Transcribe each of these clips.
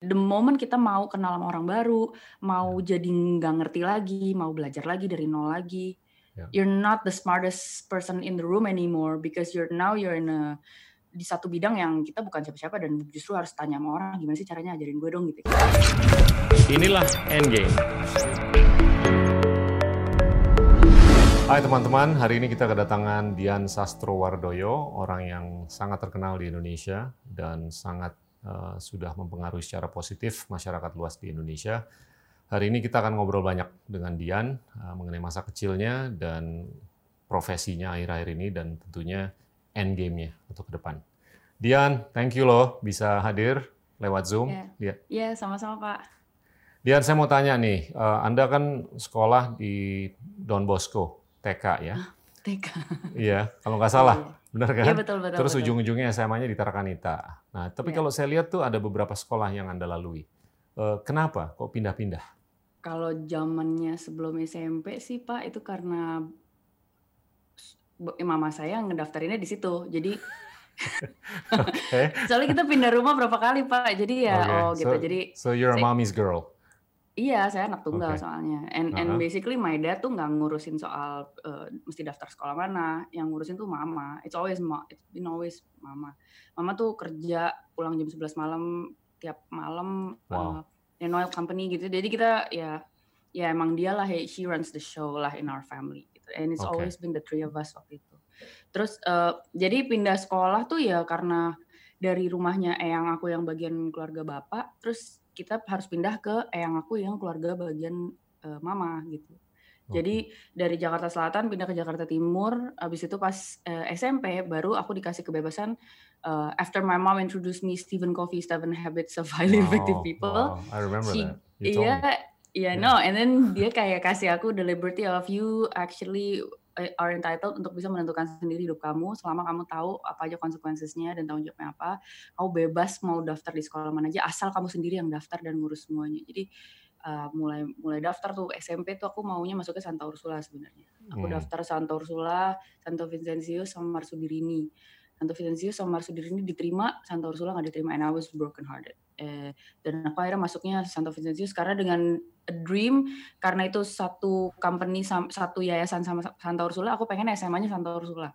the moment kita mau kenal sama orang baru, mau jadi nggak ngerti lagi, mau belajar lagi dari nol lagi, Ya. you're not the smartest person in the room anymore because you're now you're in a di satu bidang yang kita bukan siapa-siapa dan justru harus tanya sama orang gimana sih caranya ajarin gue dong gitu. Inilah Endgame. Hai teman-teman, hari ini kita kedatangan Dian Sastrowardoyo, orang yang sangat terkenal di Indonesia dan sangat sudah mempengaruhi secara positif masyarakat luas di Indonesia. Hari ini kita akan ngobrol banyak dengan Dian uh, mengenai masa kecilnya dan profesinya akhir-akhir ini dan tentunya endgame-nya untuk ke depan. Dian, thank you loh bisa hadir lewat Zoom. Ya. Iya sama-sama Pak. Dian, saya mau tanya nih, eh, Anda kan sekolah di Don Bosco, TK ya? TK. Iya, kalau nggak salah, benar kan? Iya betul betul. Terus betul. ujung-ujungnya SMA-nya di Tarakanita. Nah, tapi Iya. kalau saya lihat tuh ada beberapa sekolah yang Anda lalui. Eh, kenapa kok pindah-pindah? Kalau zamannya sebelum SMP sih Pak itu karena mama saya ngedaftarinnya di situ. Jadi Oke. soalnya kita pindah rumah berapa kali Pak. Jadi ya Oke, oh gitu. so- Jadi So you're a mommy's girl. Iya saya anak tunggal Oke. soalnya. And and basically my dad tuh nggak ngurusin soal eh, mesti daftar sekolah mana. Yang ngurusin tuh mama. It's always ma. It's been always mama. Mama tuh kerja pulang jam 11 malam tiap malam Wow. eh, in oil company gitu. Jadi kita ya ya emang dia lah he- she runs the show lah in our family gitu. And it's Oke. always been the three of us waktu itu. Terus eh, jadi pindah sekolah tuh ya karena dari rumahnya eyang aku yang bagian keluarga bapak, terus kita harus pindah ke eyang aku yang keluarga bagian eh, mama gitu. Jadi dari Jakarta Selatan pindah ke Jakarta Timur, habis itu pas eh, SMP baru aku dikasih kebebasan eh, after my mom introduced me Stephen Covey Seven Habits of Highly Effective Wow, People. wow. I remember She- that. Iya, iya Yeah. no, and then dia kayak kasih aku the liberty of you actually are entitled untuk bisa menentukan sendiri hidup kamu selama kamu tahu apa aja konsekuensinya dan tanggung jawabnya apa. Kamu bebas mau daftar di sekolah mana aja asal kamu sendiri yang daftar dan ngurus semuanya. Jadi eh, mulai mulai daftar tuh SMP tuh aku maunya masuknya Santa Ursula sebenarnya. Aku Hmm. daftar Santa Ursula, Santo Vincenzius sama Marsudirini. Santo Vincenzius sama Marsudirini diterima, Santa Ursula nggak diterima and I was broken hearted. Eh, dan aku akhirnya masuknya Santo Vincenzius karena dengan a dream karena itu satu company satu yayasan sama Santa Ursula aku pengen SMA-nya Santa Ursula.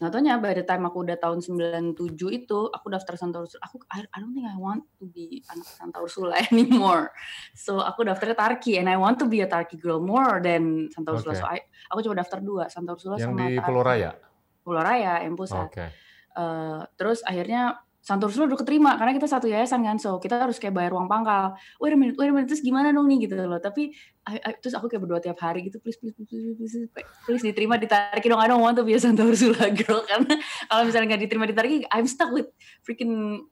Nah, taunya by the time aku udah tahun 97 itu aku daftar Santa Ursula. Aku I, I don't think I want to be anak Santa Ursula anymore. So aku daftarnya Tarki and I want to be a Tarki girl more than Santa Ursula. Oke. So I- aku coba daftar dua, Santa Ursula Yang sama di. Pulau Raya? Pulau Raya yang pusat. Oke. Eh, terus akhirnya Santa Ursula udah keterima karena kita satu yayasan kan, so kita harus kayak bayar uang pangkal. Wait a minute, wait a minute, terus gimana dong nih gitu loh. Tapi I- I- terus aku kayak berdoa tiap hari gitu, please, please, please, please, please, please, please diterima ditarik dong. I don't want to be a Santa Ursula girl karena kalau misalnya nggak diterima ditarik, I'm stuck with freaking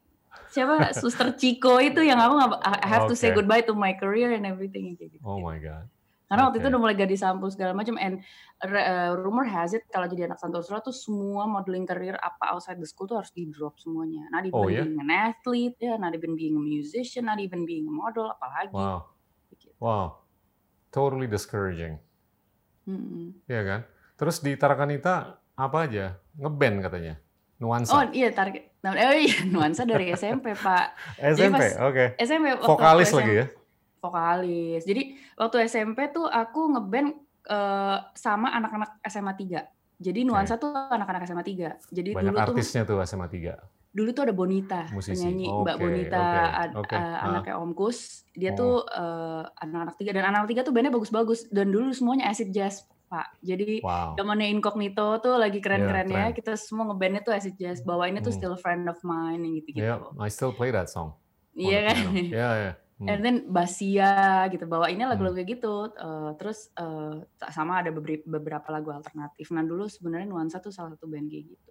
siapa Suster Chico itu yang aku nggak I have to say goodbye to my career and everything gitu. Oh my God. Karena waktu itu udah mulai gadis sampul segala macam and uh, rumor has it kalau jadi anak Ursula tuh semua modeling career apa outside the school tuh harus di drop semuanya. Not even Oh, ya? being an athlete, ya, not even being a musician, not even being a model, apalagi. Wow. Gitu. Wow. Totally discouraging. Iya kan? Terus di Tarakanita apa aja? Ngeband katanya. Oh Nuansa. iya target, oh iya nuansa dari SMP pak. SMP, oke. SMP waktu Vokalis aku lagi ya? Vokalis. Jadi waktu SMP tuh aku ngeband eh, sama anak-anak SMA 3. Jadi nuansa tuh anak-anak SMA 3. Jadi Banyak dulu tuh artisnya tuh SMA 3. dulu tuh ada Bonita Musisi. penyanyi Mbak Oke, Bonita oke, ad- oke. eh, Ah. anaknya Om Kus dia Oh. tuh eh, anak-anak tiga dan anak-anak tiga tuh bandnya bagus-bagus dan dulu semuanya acid jazz pak jadi Wow. zamannya incognito tuh lagi keren-kerennya Iya, keren. kita semua ngebandnya tuh acid jazz bawainnya tuh Hmm. still friend of mine yang gitu-gitu Yeah, I still play that song. on iya the kan. Iya, iya. Hmm. And then Basia gitu bawainnya lagu-lagu kayak gitu Eh, terus eh, sama ada beberapa, lagu alternatif nah dulu sebenarnya nuansa tuh salah satu band kayak gitu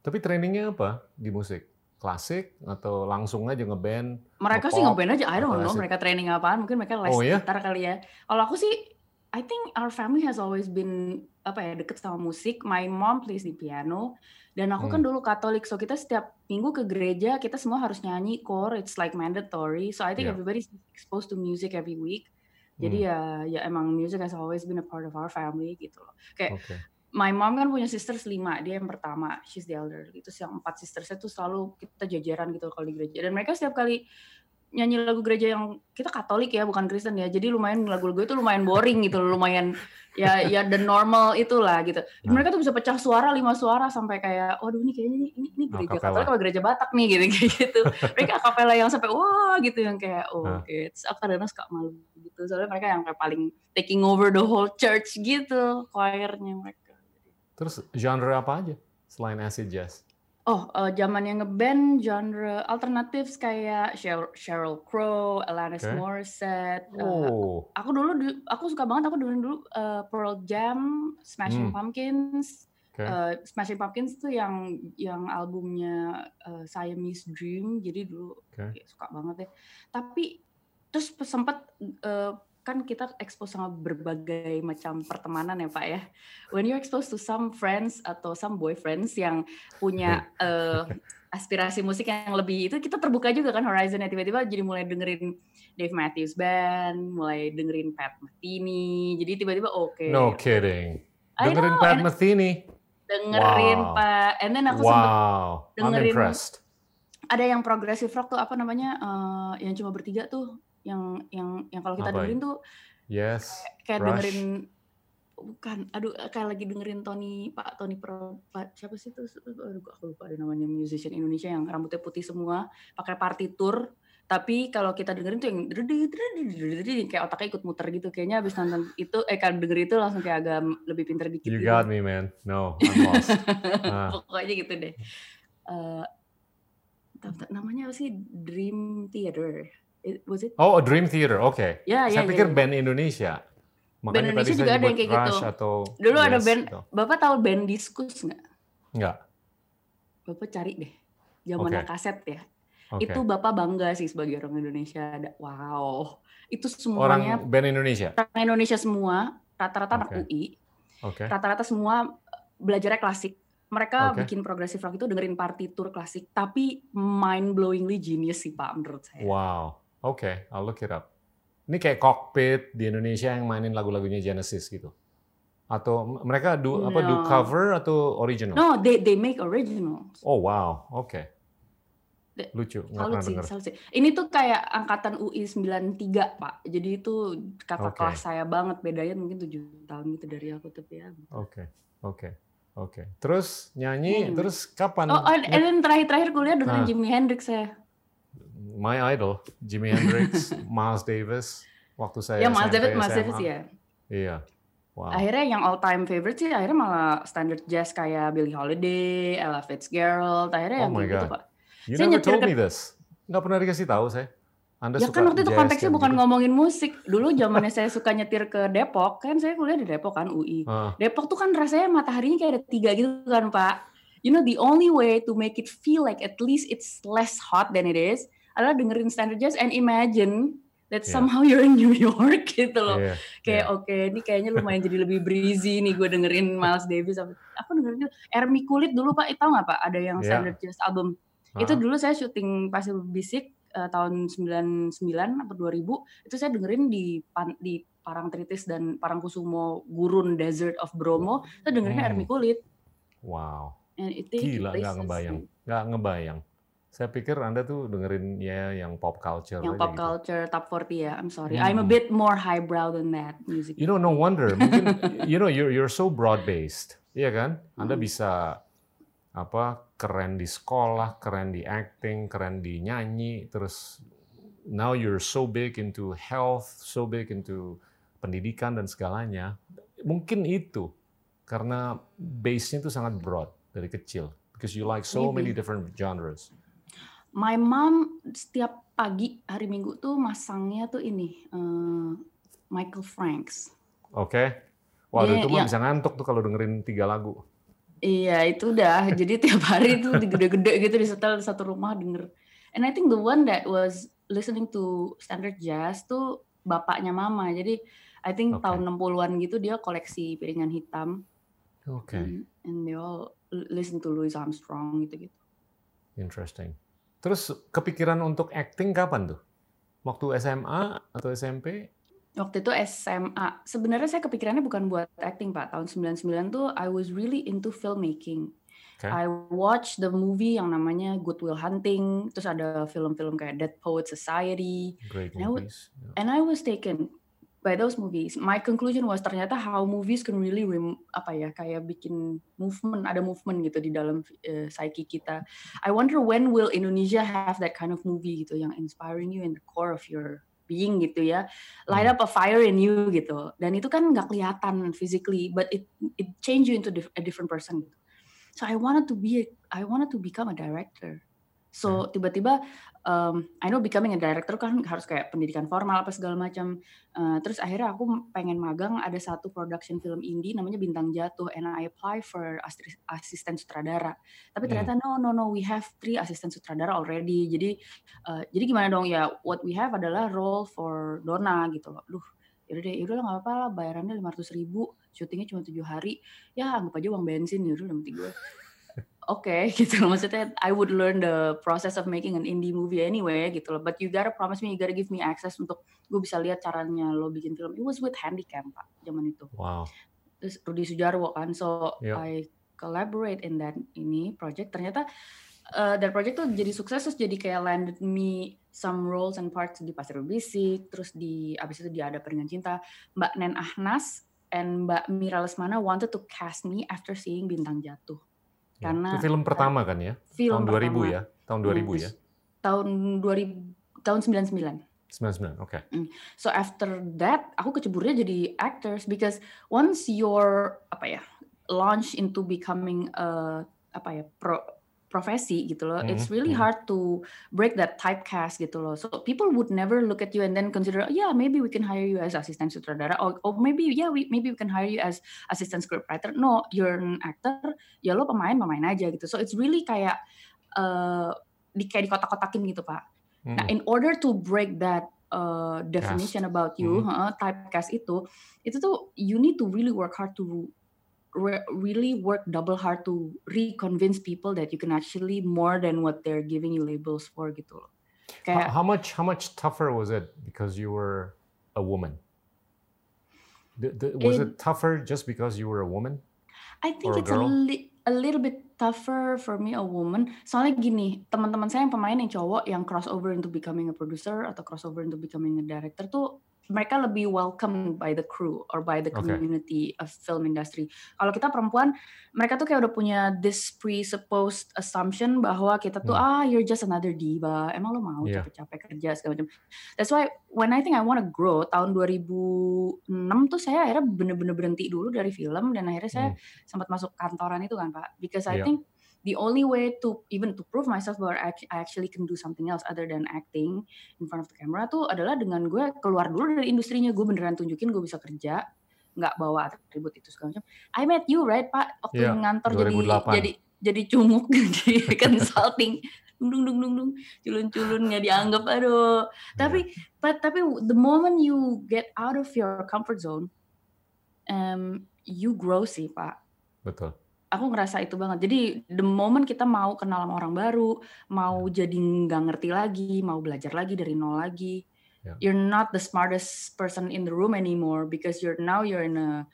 Tapi trainingnya apa di musik? Klasik atau langsung aja ngeband? Mereka sih ngeband aja, I don't know mereka training apaan, mungkin mereka les Oh, ya? gitar kali ya. Kalau aku sih, I think our family has always been apa ya deket sama musik. My mom plays di piano, dan aku kan Hmm. dulu Katolik, so kita setiap minggu ke gereja kita semua harus nyanyi core, it's like mandatory. So I think Yeah. everybody's exposed to music every week. Jadi Hmm. ya, ya emang music has always been a part of our family gitu loh. Kayak Oke. my mom kan punya sisters lima, dia yang pertama, she's the elder. Itu yang empat sistersnya tuh selalu kita jajaran gitu kalau di gereja. Dan mereka setiap kali nyanyi lagu gereja yang kita Katolik ya, bukan Kristen ya. Jadi lumayan lagu-lagu itu lumayan boring gitu, lumayan ya ya the normal itulah gitu. Nah. Mereka tuh bisa pecah suara lima suara sampai kayak, waduh ini kayaknya ini ini, ini gereja Akapela. Katolik apa gereja Batak nih gitu kayak gitu. Mereka akapela yang sampai wah gitu yang kayak oh Nah. oke, Terus aku kadang suka malu gitu. Soalnya mereka yang kayak paling taking over the whole church gitu, choirnya mereka. Terus genre apa aja selain acid jazz? Oh, eh, zaman yang ngeband genre alternatif kayak Sheryl, Sheryl Crow, Alanis Oke. Morissette. Oh, aku dulu du- aku suka banget aku dengerin dulu eh, Pearl Jam, Smashing Hmm. Pumpkins. oke. Eh, Smashing Pumpkins tuh yang yang albumnya eh, Siamese Dream. Jadi dulu Oke. kayak suka banget ya. Tapi terus sempat eh, kan kita expose sama berbagai macam pertemanan ya Pak ya. When you're exposed to some friends atau some boyfriends yang punya eh, aspirasi musik yang lebih itu kita terbuka juga kan horizonnya tiba-tiba jadi mulai dengerin Dave Matthews Band, mulai dengerin Pat Metheny. Jadi tiba-tiba oke. No kidding. I Dengerin know, Pat Metheny. dengerin Wow. Pak. And then aku Wow, I'm dengerin- impressed. ada yang progressive rock tuh apa namanya eh, yang cuma bertiga tuh yang yang yang kalau kita Apa dengerin tuh Yes. kayak Rush. dengerin bukan aduh kayak lagi dengerin Tony Pak Tony Pro Pak siapa sih tuh aduh aku lupa ada namanya musician Indonesia yang rambutnya putih semua pakai partitur tapi kalau kita dengerin tuh yang kayak otaknya ikut muter gitu kayaknya abis nonton itu eh kan denger itu langsung kayak agak lebih pinter dikit You gitu. got me, man. No, I'm lost. Ah. pokoknya gitu deh Eh, bentar, namanya apa sih Dream Theater It- was it Oh, a Dream Theater. Oke. ya ya Saya ya, pikir ya. band Indonesia. Makanya Indonesia tadi juga ada yang kayak gitu. Atau Dulu ada Yes, band- gitu. bapak tahu band Diskus nggak Enggak. bapak cari deh zamannya Oke. kaset ya Oke. itu bapak bangga sih sebagai orang Indonesia ada wow itu Orang semuanya band Indonesia. orang Indonesia semua rata-rata anak Oke. UI Oke. rata-rata semua belajarnya klasik mereka Oke. bikin progressive rock itu dengerin partitur klasik tapi mind blowingly genius sih pak menurut saya Wow. Oke, I'll look it up. Ini kayak cockpit di Indonesia yang mainin lagu-lagunya Genesis gitu. Atau mereka do apa do No. cover atau original? no they they make originals Oh wow, oke. De- Lucu, nggak pernah dengar. Ini tuh kayak angkatan UI 93, Pak. Jadi itu kakak Oke. kelas saya banget. Bedanya mungkin 7 tahun gitu dari aku. Tapi ya. Oke, oke, oke. Terus nyanyi, Hmm. terus kapan? Oh, and and then terakhir-terakhir kuliah dengerin Ah. Jimi Hendrix saya. My idol, Jimi Hendrix, Miles Davis. Waktu saya ya, Miles Davis, Miles. Davis ya. Iya. Wow. Akhirnya yang all time favorite sih akhirnya malah standard jazz kayak Billie Holiday, Ella Fitzgerald. Akhirnya Oh yang gitu. Pak. You saya never nyetir told me this. Nggak pernah dikasih tahu saya. Anda Ya suka kan waktu itu konteksnya bukan gitu. ngomongin musik. Dulu zamannya saya suka nyetir ke Depok, kan saya kuliah di Depok kan UI. Ah, Depok tuh kan rasanya mataharinya kayak ada tiga gitu kan Pak. You know the only way to make it feel like at least it's less hot than it is adalah dengerin standard jazz and imagine that Yeah. somehow you're in New York gitu loh. iya, Kayak iya. oke ini kayaknya lumayan jadi lebih breezy nih gue dengerin Miles Davis. Aku dengerin itu Ermi Kulit dulu Pak, tahu nggak Pak? Ada yang Yeah. standard jazz album. Itu Ah, dulu saya syuting Pasir Bisik eh, tahun 99 atau 2000 itu saya dengerin di pan- di Parangtritis dan Parangkusumo Gurun Desert of Bromo itu dengerinnya Hmm. Ermi Kulit Wow. and it Gila, nggak ngebayang. Nggak ngebayang. Saya pikir Anda tuh dengerin ya yang pop culture yang pop gitu. culture top 40 ya I'm sorry Hmm. I'm a bit more highbrow than that music You know, no wonder. Mungkin, you know, you're, you're so broad based, iya kan? Anda Hmm. bisa apa keren di sekolah, keren di acting, keren di nyanyi, terus now you're so big into health, so big into pendidikan dan segalanya. Mungkin itu karena base-nya itu sangat broad dari kecil, because you like so many Maybe. different genres. My mom setiap pagi hari Minggu tuh masangnya tuh ini eh, Michael Franks Oke? Waduh, Dia itu mah yang- bisa ngantuk tuh kalau dengerin tiga lagu. Iya itu udah jadi tiap hari itu gede-gede gitu di setel satu rumah denger. And I think the one that was listening to standard jazz tuh bapaknya mama. Jadi I think Oke. tahun 60-an gitu dia koleksi piringan hitam. Oke, And, and they all listen to Louis Armstrong gitu-gitu. interesting. Terus kepikiran untuk acting kapan tuh? Waktu SMA atau SMP? Waktu itu SMA. Sebenarnya saya kepikirannya bukan buat acting Pak. Tahun 99 tuh I was really into filmmaking. Okay. I watch the movie yang namanya Good Will Hunting, terus ada film-film kayak Dead Poet Society, Great and I would- movies. And I was taken by those movies. My conclusion was ternyata how movies can really rem- apa ya kayak bikin movement, ada movement gitu di dalam uh, psyche kita. I wonder when will Indonesia have that kind of movie gitu yang inspiring you in the core of your being gitu ya, light up a fire in you gitu. Dan itu kan nggak kelihatan physically, but it it change you into a different person. Gitu. So I wanted to be, I wanted to become a director. So tiba-tiba, um, I know becoming a director kan harus kayak pendidikan formal apa segala macam. Uh, terus akhirnya aku pengen magang ada satu production film indie namanya Bintang Jatuh, and I apply for asisten sutradara. Tapi ternyata no no no, we have three asisten sutradara already. Jadi uh, jadi gimana dong ya? What we have adalah role for Dona gitu loh. Duh, yaudah deh, yaudah lah nggak apa lah, bayarannya lima ratus ribu, syutingnya cuma tujuh hari, ya anggap aja uang bensin yaudah lah mati gue. Oke, gitu loh. Maksudnya I would learn the process of making an indie movie anyway, gitu loh. But you gotta promise me, you gotta give me access untuk gue bisa lihat caranya lo bikin film. It was with Handycam, Pak, zaman itu. Wow. Terus Rudy Sujarwo kan, so Yep. I collaborate in that ini project. Ternyata uh, that project tuh jadi sukses, terus jadi kayak landed me some roles and parts di Pasir Bisik, terus di abis itu dia ada Peringan Cinta. Mbak Nen Ahnas and Mbak Mira Lesmana wanted to cast me after seeing Bintang Jatuh. Ya. Karena- itu film pertama kan ya? Film tahun 2000 pertama. ya? Tahun 2000 ya? Tahun 2000 tahun 99. 99. Oke. So after that, aku keceburnya jadi actors because once you're apa ya launch into becoming a apa ya pro, profesi gitu loh, it's Mhm, really mhm. hard to break that typecast gitu loh. So people would never look at you and then consider, yeah, maybe we can hire you as assistant sutradara, or, or maybe yeah, we maybe we can hire you as assistant scriptwriter. No, you're an actor, ya lo pemain pemain aja gitu. So it's really kayak uh, di kayak dikotak-kotakin gitu pak. Nah, Mhm. in order to break that uh, definition about you, uh, typecast itu, itu tuh you need to really work hard to re- really work double hard to reconvince people that you can actually more than what they're giving you labels for gitu loh. How, Kayak how much how much tougher was it because you were a woman? The, the, was In- it tougher just because you were a woman? I think it's a, li- a little bit tougher for me a woman. Soalnya gini, teman-teman saya yang pemain yang cowok yang crossover into becoming a producer atau crossover into becoming a director tuh mereka lebih welcome by the crew or by the Okay. community of film industry. Kalau kita perempuan, mereka tuh kayak udah punya this presupposed assumption bahwa kita tuh Hmm. ah you're just another diva. Emang lo mau Iya. capek-capek kerja segala macam. That's why when I think I wanna grow tahun 2006 tuh saya akhirnya bener-bener berhenti dulu dari film dan akhirnya saya Hmm. sempat masuk kantoran itu kan Pak. Because I Iya. think the only way to even to prove myself bahwa I actually can do something else other than acting in front of the camera tuh adalah dengan gue keluar dulu dari industrinya. Gue beneran tunjukin gue bisa kerja, nggak bawa atribut itu segala macam. I met you right Pak waktu Iya, ngantor jadi 2008. jadi jadi cumuk di consulting. Dung dung dung dung culun-culun nggak dianggap aduh. Tapi but tapi the moment you get out of your comfort zone, um, you grow sih Pak Betul. Aku ngerasa itu banget. Jadi the moment kita mau kenal sama orang baru, mau jadi nggak ngerti lagi, mau belajar lagi dari nol lagi, Ya. you're not the smartest person in the room anymore because you're now you're in a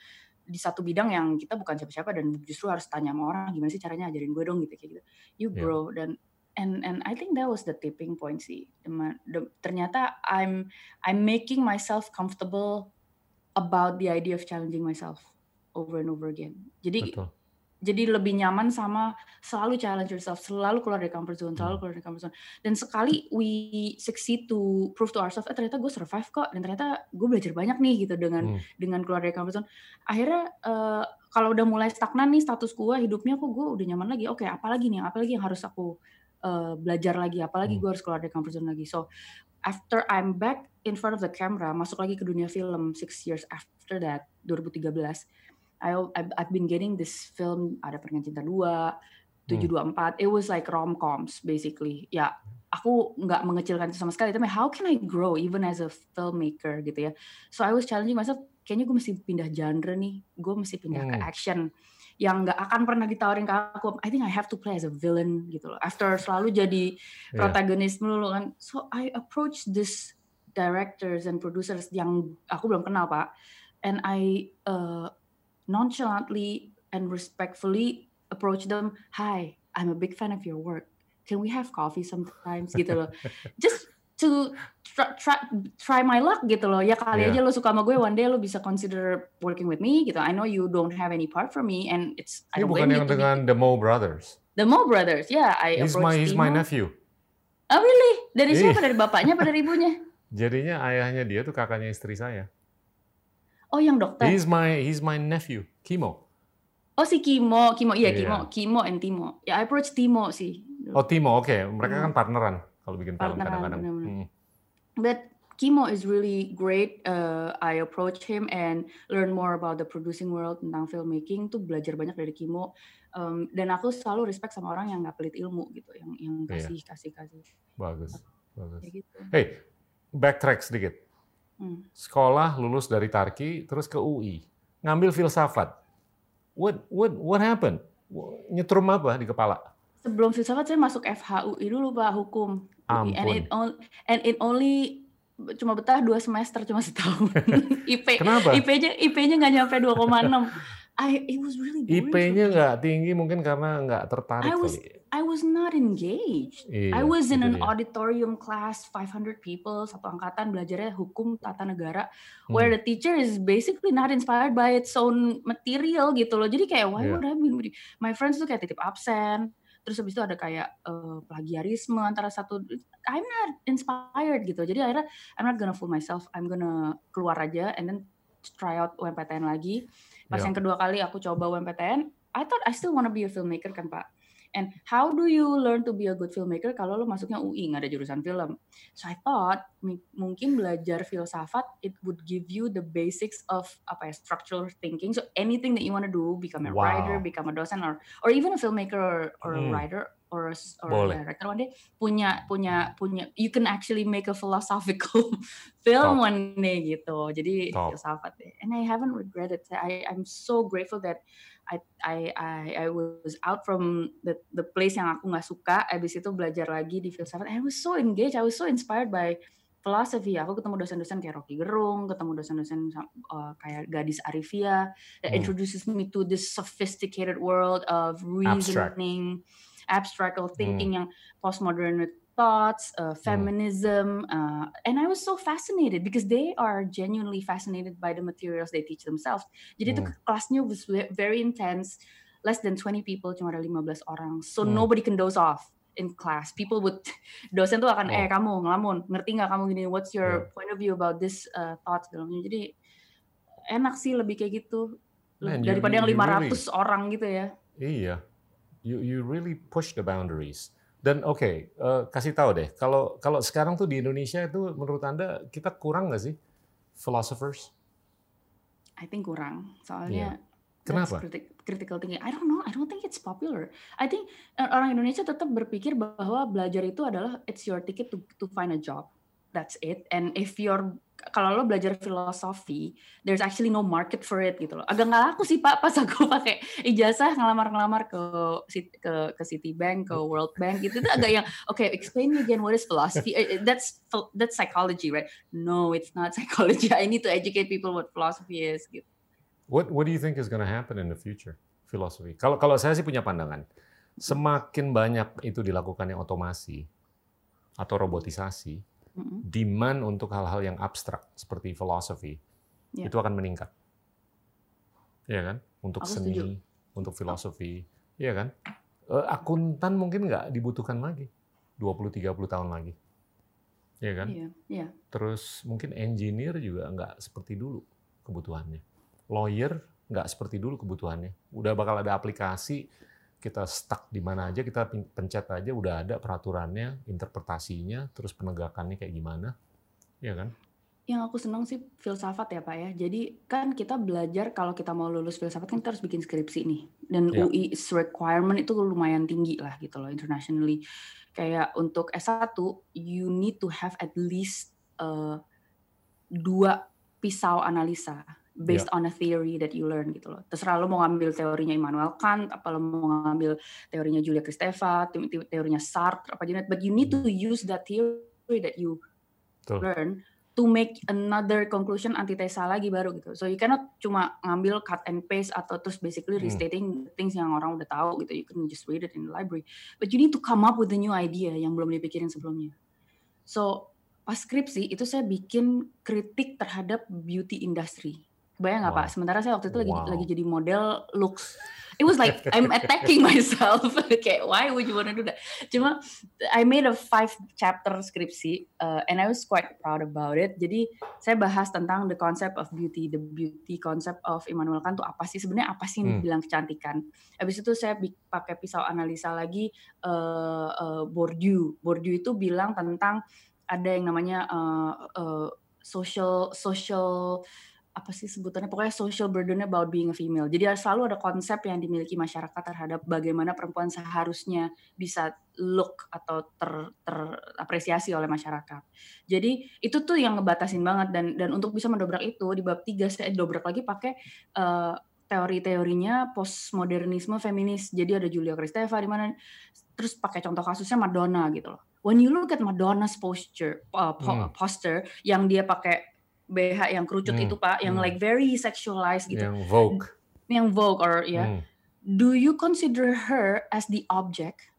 di satu bidang yang kita bukan siapa-siapa dan justru harus tanya sama orang gimana sih caranya ajarin gue dong gitu kayak gitu. You Ya. grow dan and and I think that was the tipping point sih. Dema- de- ternyata I'm I'm making myself comfortable about the idea of challenging myself over and over again. Jadi Betul. Jadi lebih nyaman sama selalu challenge yourself, selalu keluar dari comfort zone, selalu keluar dari comfort zone. Dan sekali we succeed to prove to ourselves, eh ternyata gue survive kok, dan ternyata gue belajar banyak nih gitu dengan Hmm. dengan keluar dari comfort zone. Akhirnya eh, kalau udah mulai stagnan nih status gue, hidupnya kok gue udah nyaman lagi. Oke, apalagi nih, apalagi yang harus aku eh, belajar lagi, apalagi Hmm. gue harus keluar dari comfort zone lagi. So after I'm back in front of the camera, masuk lagi ke dunia film six years after that, 2013. I, I've, been getting this film ada Peringan Cinta 2, 724. It was like rom-coms basically. Ya, aku nggak mengecilkan itu sama sekali. Tapi how can I grow even as a filmmaker gitu ya? So I was challenging myself. Kayaknya gue mesti pindah genre nih. Gue mesti pindah ke Hmm. action yang nggak akan pernah ditawarin ke aku. I think I have to play as a villain gitu loh. After selalu jadi Iya. protagonis melulu kan. So I approach this directors and producers yang aku belum kenal pak, and I uh, nonchalantly and respectfully approach them, "Hi, I'm a big fan of your work. Can we have coffee sometimes?" gitu loh. Just to try, try, try my luck gitu loh. Ya kali Iya. aja lo suka sama gue, one day lo bisa consider working with me gitu. I know you don't have any part for me and it's I Ini don't bukan yang dengan The Mo Brothers. The Mo Brothers. Yeah, I He's my, he's my nephew. Oh really? Dari siapa? Dari bapaknya apa dari ibunya? Jadinya ayahnya dia tuh kakaknya istri saya. Oh yang dokter. He's my he's my nephew, Kimo. Oh si Kimo, Kimo iya Iya. Kimo, Kimo and Timo. Ya I approach Timo sih. Oh Timo, oke. Mereka Hmm. kan partneran kalau bikin film Partneran, kadang-kadang. benar-benar. Hmm. But Kimo is really great. Uh, I approach him and learn more about the producing world tentang filmmaking. Tuh belajar banyak dari Kimo. Um, dan aku selalu respect sama orang yang nggak pelit ilmu gitu, yang yang Iya. kasih kasih kasih Bagus, bagus. kayak gitu. Hey, backtrack sedikit. Hmm. Sekolah lulus dari Tarki, terus ke UI, ngambil filsafat. What what what happened? Nyetrum apa di kepala? Sebelum filsafat saya masuk FHUI dulu pak hukum. UI. And Ampun. it on, and it only cuma betah dua semester cuma setahun. IP Kenapa? IP-nya IP-nya nggak nyampe 2,6. I it was really boring IP-nya nggak tinggi mungkin karena nggak tertarik I was kali. I was not engaged. Iya, I was in an dia. auditorium class 500 people satu angkatan belajarnya hukum tata negara Hmm. where the teacher is basically not inspired by its own material gitu loh. Jadi kayak why Iya. would I be my friends tuh kayak titip absen. Terus habis itu ada kayak eh, plagiarisme antara satu I'm not inspired gitu. Jadi akhirnya I'm not gonna fool myself. I'm gonna keluar aja and then try out UMPTN lagi. Pas Iya. yang kedua kali aku coba UMPTN, I thought I still wanna be a filmmaker kan Pak. And how do you learn to be a good filmmaker kalau lo masuknya UI nggak ada jurusan film? So I thought mungkin belajar filsafat it would give you the basics of apa ya structural thinking. So anything that you want to do, become a Wow. writer, become a dosen, or or even a filmmaker or, or a Hmm. writer or a, or Boleh. a director one day punya punya punya you can actually make a philosophical film Top. one day gitu. Jadi Top. filsafat deh. And I haven't regretted. I I'm so grateful that I I I, I was out from the the place yang aku nggak suka. Abis itu belajar lagi di filsafat. I was so engaged. I was so inspired by philosophy. Aku ketemu dosen-dosen kayak Rocky Gerung, ketemu dosen-dosen uh, kayak Gadis Arifia that Hmm. introduces me to this sophisticated world of reasoning, abstract thinking Hmm. yang postmodern thoughts, uh, feminism, uh, and I was so fascinated because they are genuinely fascinated by the materials they teach themselves. Jadi itu Hmm. kelasnya was ve- very intense, less than 20 people, cuma ada 15 orang, so Hmm. nobody can doze off in class. People would, dosen tuh akan, Oh. eh kamu ngelamun, ngerti nggak kamu gini? What's your Yeah. point of view about this uh, thoughts? Gitu. Jadi enak sih lebih kayak gitu Man, daripada you- yang you 500 orang gitu ya. Iya, you you really push the boundaries. Dan oke, eh, kasih tahu deh, kalau kalau sekarang tuh di Indonesia itu menurut anda kita kurang nggak sih philosophers? I think kurang. Soalnya that's Kenapa? critic- critical thinking. I don't know. I don't think it's popular. I think uh, orang Indonesia tetap berpikir bahwa belajar itu adalah it's your ticket to to find a job. That's it. And if you're kalau lo belajar filosofi, there's actually no market for it gitu loh. Agak nggak laku sih Pak pas aku pakai ijazah ngelamar-ngelamar ke ke ke Citibank, ke World Bank gitu itu agak yang okay, explain me again what is philosophy. Eh, eh, That's that's psychology, right? No, it's not psychology. I need to educate people what philosophy is gitu. What what do you think is going to happen in the future philosophy? Kalau kalau saya sih punya pandangan, semakin banyak itu dilakukannya otomasi atau robotisasi, Demand untuk hal-hal yang abstrak seperti filosofi Ya. itu akan meningkat. Iya kan? Untuk Aku seni, setuju. untuk filosofi, iya kan? Eh, akuntan mungkin nggak dibutuhkan lagi 20-30 tahun lagi. Iya kan? Iya, iya. Terus mungkin engineer juga nggak seperti dulu kebutuhannya. Lawyer nggak seperti dulu kebutuhannya. Udah bakal ada aplikasi, kita stuck di mana aja, kita pencet aja, udah ada peraturannya, interpretasinya, terus penegakannya kayak gimana. Iya kan? Yang aku senang sih filsafat ya Pak ya. Jadi kan kita belajar kalau kita mau lulus filsafat kan kita harus bikin skripsi nih. Dan Ya. UI is requirement itu lumayan tinggi lah gitu loh internationally. Kayak untuk S1 you need to have at least uh, dua pisau analisa based on a theory that you learn gitu loh. Terserah lo mau ngambil teorinya Immanuel Kant, apa lo mau ngambil teorinya Julia Kristeva, te- te- teorinya Sartre, apa jenis, but you need to use that theory that you Tuh. learn to make another conclusion antitesa lagi baru gitu. So you cannot cuma ngambil cut and paste atau terus basically Hmm. restating things yang orang udah tahu gitu. You can just read it in the library. But you need to come up with a new idea yang belum dipikirin sebelumnya. So pas skripsi itu saya bikin kritik terhadap beauty industry. Kebayang nggak Wow. Pak? Sementara saya waktu itu lagi Wow. lagi jadi model looks. It was like I'm attacking myself. Kayak why would you wanna do that? Cuma I made a five chapter skripsi uh, and I was quite proud about it. Jadi saya bahas tentang the concept of beauty, the beauty concept of Immanuel Kant itu apa sih sebenarnya apa sih Hmm. yang dibilang kecantikan. Habis itu saya pakai pisau analisa lagi uh, uh, Bourdieu. Bourdieu itu bilang tentang ada yang namanya uh, uh, social social apa sih sebutannya pokoknya social burden about being a female. Jadi selalu ada konsep yang dimiliki masyarakat terhadap bagaimana perempuan seharusnya bisa look atau ter, terapresiasi oleh masyarakat. Jadi itu tuh yang ngebatasin banget dan dan untuk bisa mendobrak itu di bab 3 saya dobrak lagi pakai eh, teori-teorinya postmodernisme feminis. Jadi ada Julia Kristeva di mana terus pakai contoh kasusnya Madonna gitu loh. When you look at Madonna's posture uh, po- Hmm. poster yang dia pakai BH yang kerucut Hmm, itu Pak, yang hmm. like very sexualized gitu. Yang Vogue. Yang Vogue or ya. Hmm. Do you consider her as the object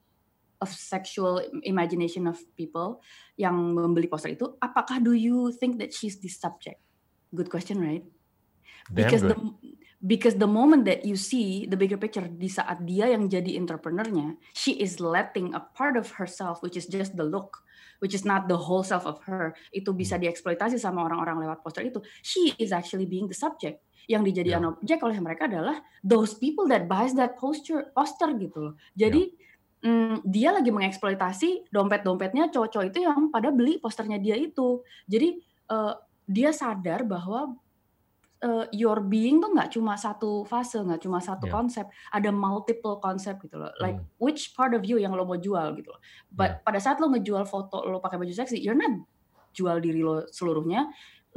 of sexual imagination of people yang membeli poster itu? Apakah do you think that she's the subject? Good question, right? Damn because good. the because the moment that you see the bigger picture di saat dia yang jadi entrepreneurnya she is letting a part of herself which is just the look which is not the whole self of her itu bisa Hmm. dieksploitasi sama orang-orang lewat poster itu. She is actually being the subject. Yang dijadikan Ya. objek oleh mereka adalah those people that buys that poster poster gitu loh. Jadi mm, dia lagi mengeksploitasi dompet-dompetnya cowok-cowok itu yang pada beli posternya dia itu. Jadi eh, dia sadar bahwa uh, your being tuh nggak cuma satu fase, nggak cuma satu Yeah. konsep, ada multiple konsep gitu loh. Like Hmm. which part of you yang lo mau jual gitu loh. But pada saat lo ngejual foto lo pakai baju seksi, you're not jual diri lo seluruhnya.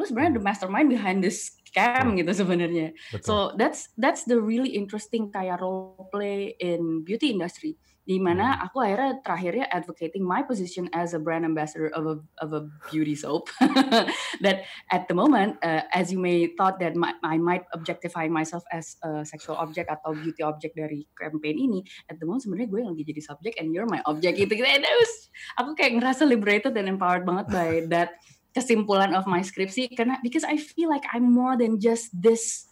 Lo sebenarnya the mastermind behind this scam gitu sebenarnya. So that's that's the really interesting kayak role play in beauty industry. Di mana Hmm. aku akhirnya terakhirnya advocating my position as a brand ambassador of a of a beauty soap. That at the moment uh, as you may thought that my, I might objectify myself as a sexual object atau beauty object dari campaign ini at the moment sebenarnya gue yang lagi jadi subject and you're my object gitu. Gitu. And I was aku kayak ngerasa liberated dan empowered banget by that kesimpulan of my skripsi karena because I feel like I'm more than just this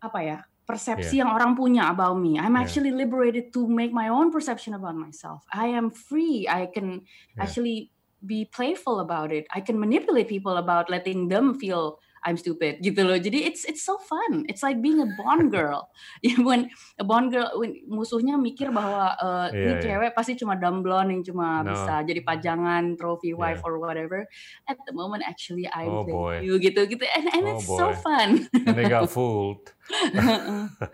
apa ya persepsi yang orang punya about me. I'm Yeah. actually liberated to make my own perception about myself. I am free. I can Yeah. actually be playful about it. I can manipulate people about letting them feel I'm stupid gitu loh. Jadi it's it's so fun. It's like being a Bond girl. Ya, when a Bond girl when musuhnya mikir bahwa uh, ini Iya, iya. cewek pasti cuma dumb blonde yang cuma No. bisa jadi pajangan, trophy wife Yeah. or whatever. At the moment actually I Oh, boy. you gitu gitu and, and Oh, it's so boy. fun. And they got fooled.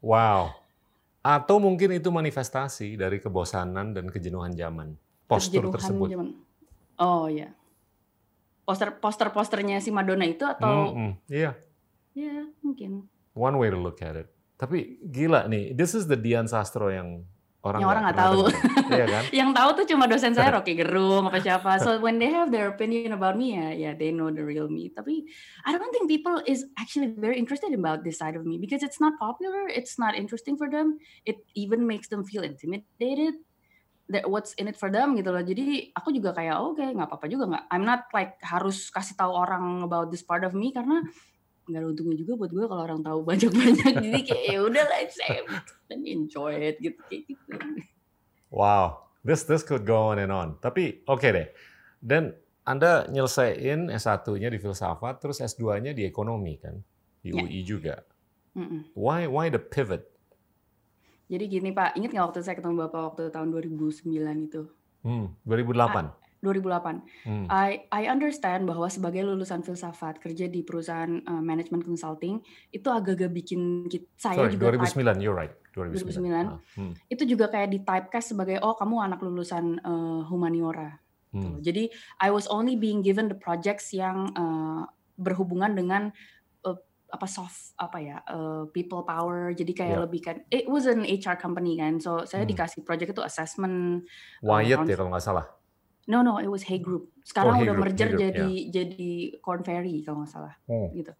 Wow. Atau mungkin itu manifestasi dari kebosanan dan kejenuhan zaman. Postur Kejenuhan tersebut. zaman. Oh ya. Poster poster posternya si Madonna itu atau Mm-mm. Iya, ya mungkin one way to look at it. Tapi gila nih, this is the Dian Sastro yang orang Yang orang nggak tahu. Iya kan? yang tahu tuh cuma dosen saya Rocky Gerung apa siapa. So when they have their opinion about me ya, ya they know the real me. Tapi I don't think people is actually very interested about this side of me because it's not popular, it's not interesting for them. It even makes them feel intimidated. That what's in it for them gitu loh. Jadi aku juga kayak oke nggak apa-apa juga nggak. I'm not like harus kasih tahu orang about this part of me karena nggak ada untungnya juga buat gue kalau orang tahu banyak-banyak. Jadi kayak ya udah lah, saya dan enjoy it gitu kayak gitu. Wow, this this could go on and on. Tapi oke deh. Dan Anda nyelesain S1-nya di filsafat, terus S2-nya di ekonomi kan? Di Ya. UI juga. Mm-mm. Why why the pivot? Jadi gini Pak, ingat nggak waktu saya ketemu Bapak waktu tahun 2009 itu? Hmm, 2008. 2008. Hmm. I I understand bahwa sebagai lulusan filsafat kerja di perusahaan uh, manajemen consulting itu agak-agak bikin kita, saya Sorry, juga type- 2009, you're right. 2009. 2009. Ah, hmm, itu juga kayak di typecast sebagai oh kamu anak lulusan uh, humaniora. hmm. gitu. Jadi I was only being given the projects yang uh, berhubungan dengan apa soft apa ya uh, people power. Jadi kayak Ya. lebih kan it was an HR company kan. So saya Hmm. dikasih project itu assessment Wyatt cons- ya kalau nggak salah. No no, it was Hey Group. Sekarang Oh, Hey udah Group, merger Hey Group, jadi jadi Corn Ferry kalau nggak salah Oh. gitu.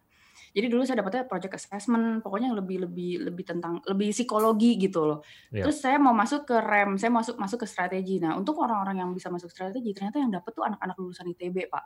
Jadi dulu saya dapetnya project assessment, pokoknya yang lebih lebih lebih tentang lebih psikologi gitu loh. Iya. Terus saya mau masuk ke rem, saya masuk masuk ke strategi. Nah untuk orang-orang yang bisa masuk strategi, ternyata yang dapet tuh anak-anak lulusan ITB pak,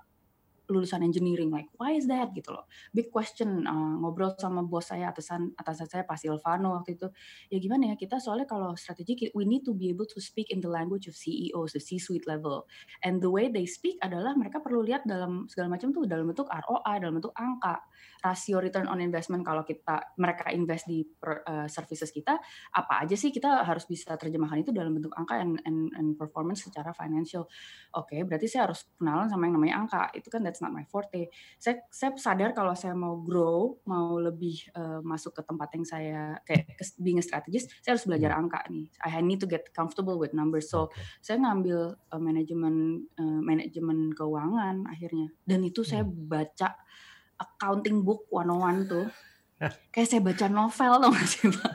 lulusan engineering. Like why is that gitu loh? Big question. Uh, ngobrol sama bos saya atasan atasan saya Pak Silvano waktu itu. Ya gimana ya kita soalnya kalau strategi we need to be able to speak in the language of CEOs, the C-suite level. And the way they speak adalah mereka perlu lihat dalam segala macam tuh dalam bentuk ROI, dalam bentuk angka, rasio return on investment kalau kita mereka invest di per- uh, services kita, apa aja sih kita harus bisa terjemahkan itu dalam bentuk angka and, and, and performance secara financial. Oke, berarti saya harus kenalan sama yang namanya angka. Itu kan that's not my forte. Saya, saya sadar kalau saya mau grow, mau lebih uh, masuk ke tempat yang saya kayak being a strategist, saya harus belajar angka nih. I need to get comfortable with numbers. So Oke. saya ngambil uh, manajemen uh, manajemen keuangan akhirnya dan itu saya baca accounting book 101 tuh kayak saya baca novel tau gak sih Pak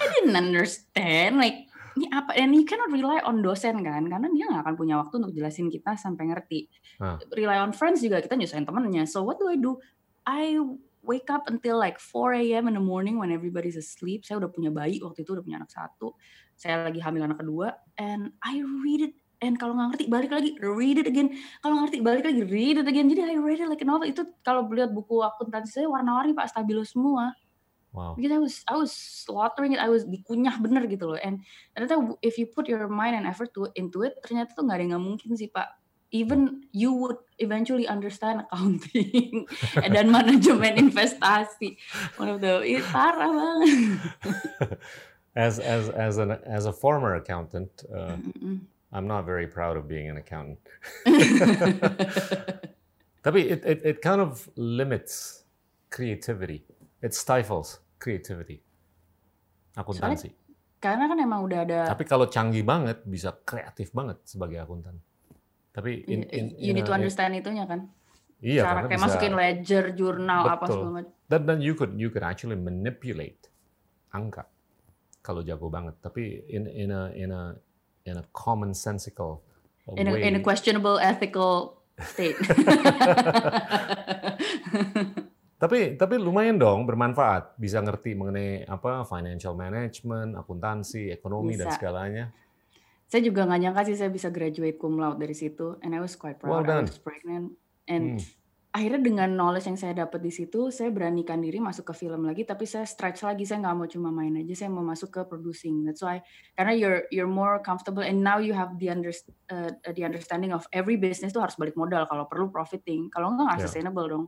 I didn't understand like ini apa? And you cannot rely on dosen kan? Karena dia nggak akan punya waktu untuk jelasin kita sampai ngerti. Ah. rely on friends juga kita nyusahin temennya. So what do I do? I wake up until like 4 a.m. in the morning when everybody's asleep. Saya udah punya bayi waktu itu udah punya anak satu. Saya lagi hamil anak kedua. And I read it. And kalau nggak ngerti balik lagi. Read it again. Kalau ngerti balik lagi. Read it again. Jadi I read it like a novel. Itu kalau lihat buku akuntansi saya warna-warni pak. Stabilo semua Wow. because I was I was slaughtering it I was dikunyah bener gitu loh and ternyata if you put your mind and effort to into it ternyata tuh nggak ada yang mungkin sih pak even you would eventually understand accounting dan manajemen investasi one of the itu parah banget As as as an as a former accountant, uh. I'm not very proud of being an accountant. Tapi it, it it kind of limits creativity. It stifles creativity. Akuntansi. karena kan emang udah ada Tapi kalau canggih banget bisa kreatif banget sebagai akuntan. Tapi in, in, you in need a- to understand itunya kan Iya, cara kayak bisa, masukin ledger jurnal apa Betul. segala macam dan dan you could you could actually manipulate angka kalau jago banget. Tapi in in a in a in a common sensical in a, way. in a questionable ethical state Tapi tapi lumayan dong bermanfaat, bisa ngerti mengenai apa financial management, akuntansi, ekonomi dan Bisa. segalanya. saya juga nggak nyangka sih saya bisa graduate cum laude dari situ and I was quite proud Well I done. was pregnant and Hmm. akhirnya dengan knowledge yang saya dapat di situ saya beranikan diri masuk ke film lagi tapi saya stretch lagi saya nggak mau cuma main aja saya mau masuk ke producing that's why karena you're you're more comfortable and now you have the under, uh, the understanding of every business tuh harus balik modal kalau perlu profiting kalau enggak nggak Yeah. sustainable dong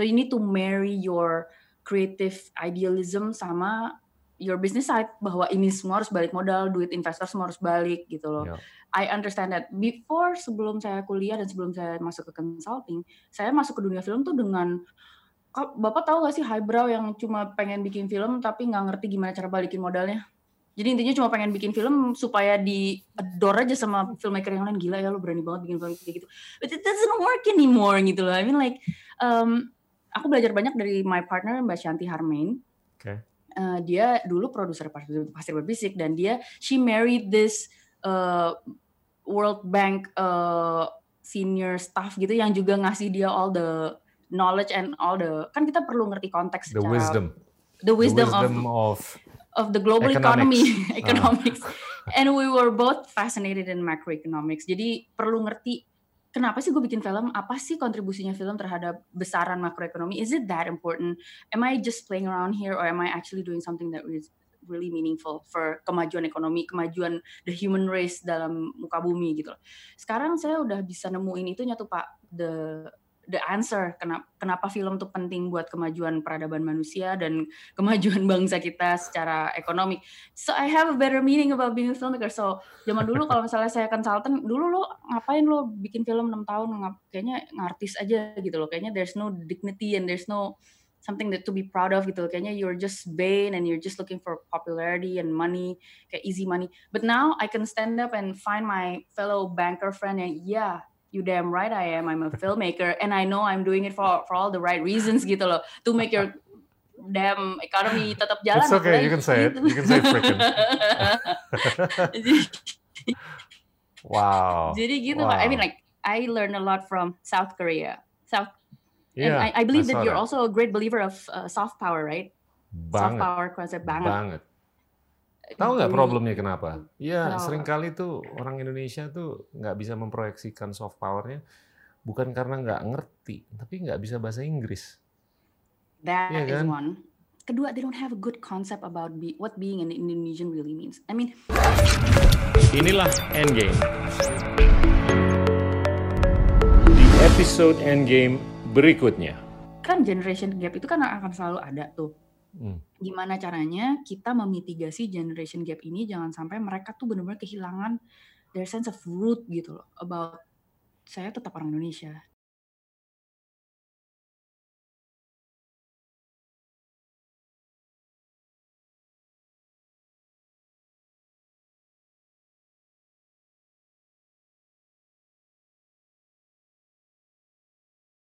so you need to marry your creative idealism sama your business side bahwa ini semua harus balik modal duit investor semua harus balik gitu loh Yeah. I understand that before sebelum saya kuliah dan sebelum saya masuk ke consulting saya masuk ke dunia film tuh dengan Bapak tahu gak sih highbrow yang cuma pengen bikin film tapi nggak ngerti gimana cara balikin modalnya? Jadi intinya cuma pengen bikin film supaya di adore aja sama filmmaker yang lain gila ya lo berani banget bikin film kayak gitu. But it doesn't work anymore gitu loh. I mean like um, aku belajar banyak dari my partner Mbak Shanti Harmain. Oke. Eh, dia dulu produser Pasir Pasir Berbisik dan dia she married this uh, World Bank uh, senior staff gitu yang juga ngasih dia all the knowledge and all the kan kita perlu ngerti konteks The secara- wisdom, the wisdom, the wisdom of of, of the global Economics. economy economics and we were both fascinated in macroeconomics jadi perlu ngerti kenapa sih gue bikin film? Apa sih kontribusinya film terhadap besaran makroekonomi? Is it that important? Am I just playing around here or am I actually doing something that is really meaningful for kemajuan ekonomi kemajuan the human race dalam muka bumi gitu loh. Sekarang saya udah bisa nemuin itu nyatu pak. The the answer kenapa kenapa film tuh penting buat kemajuan peradaban manusia dan kemajuan bangsa kita secara ekonomi. So I have a better meaning about being a filmmaker. So zaman dulu kalau misalnya saya consultant, dulu lo ngapain lo bikin film 6 tahun, ngap- kayaknya ngartis aja gitu loh. Kayaknya there's no dignity and there's no something that to be proud of gitu. Kayaknya you're just vain and you're just looking for popularity and money, kayak easy money. But now I can stand up and find my fellow banker friend yang yeah, you damn right I am. I'm a filmmaker and I know I'm doing it for for all the right reasons gitu loh. To make your damn economy tetap jalan. It's okay, you can say it. You can say frickin'. Wow. Jadi gitu wow. I mean like I learn a lot from South Korea. South yeah, and I, I believe I that you're also a great believer of uh, soft power, right? Soft banget. power concept banget. Banget. Tahu nggak Jadi- problemnya kenapa? Ya Kenapa? sering kali tuh orang Indonesia tuh nggak bisa memproyeksikan soft powernya bukan karena nggak ngerti, tapi nggak bisa bahasa Inggris. That Iya is kan? one. Kedua, they don't have a good concept about be, what being an Indonesian really means. I mean, Inilah Endgame. Di episode Endgame berikutnya. kan generation gap itu kan akan selalu ada tuh. Hmm. Gimana caranya kita memitigasi generation gap ini jangan sampai mereka tuh benar-benar kehilangan their sense of root gitu loh about saya tetap orang Indonesia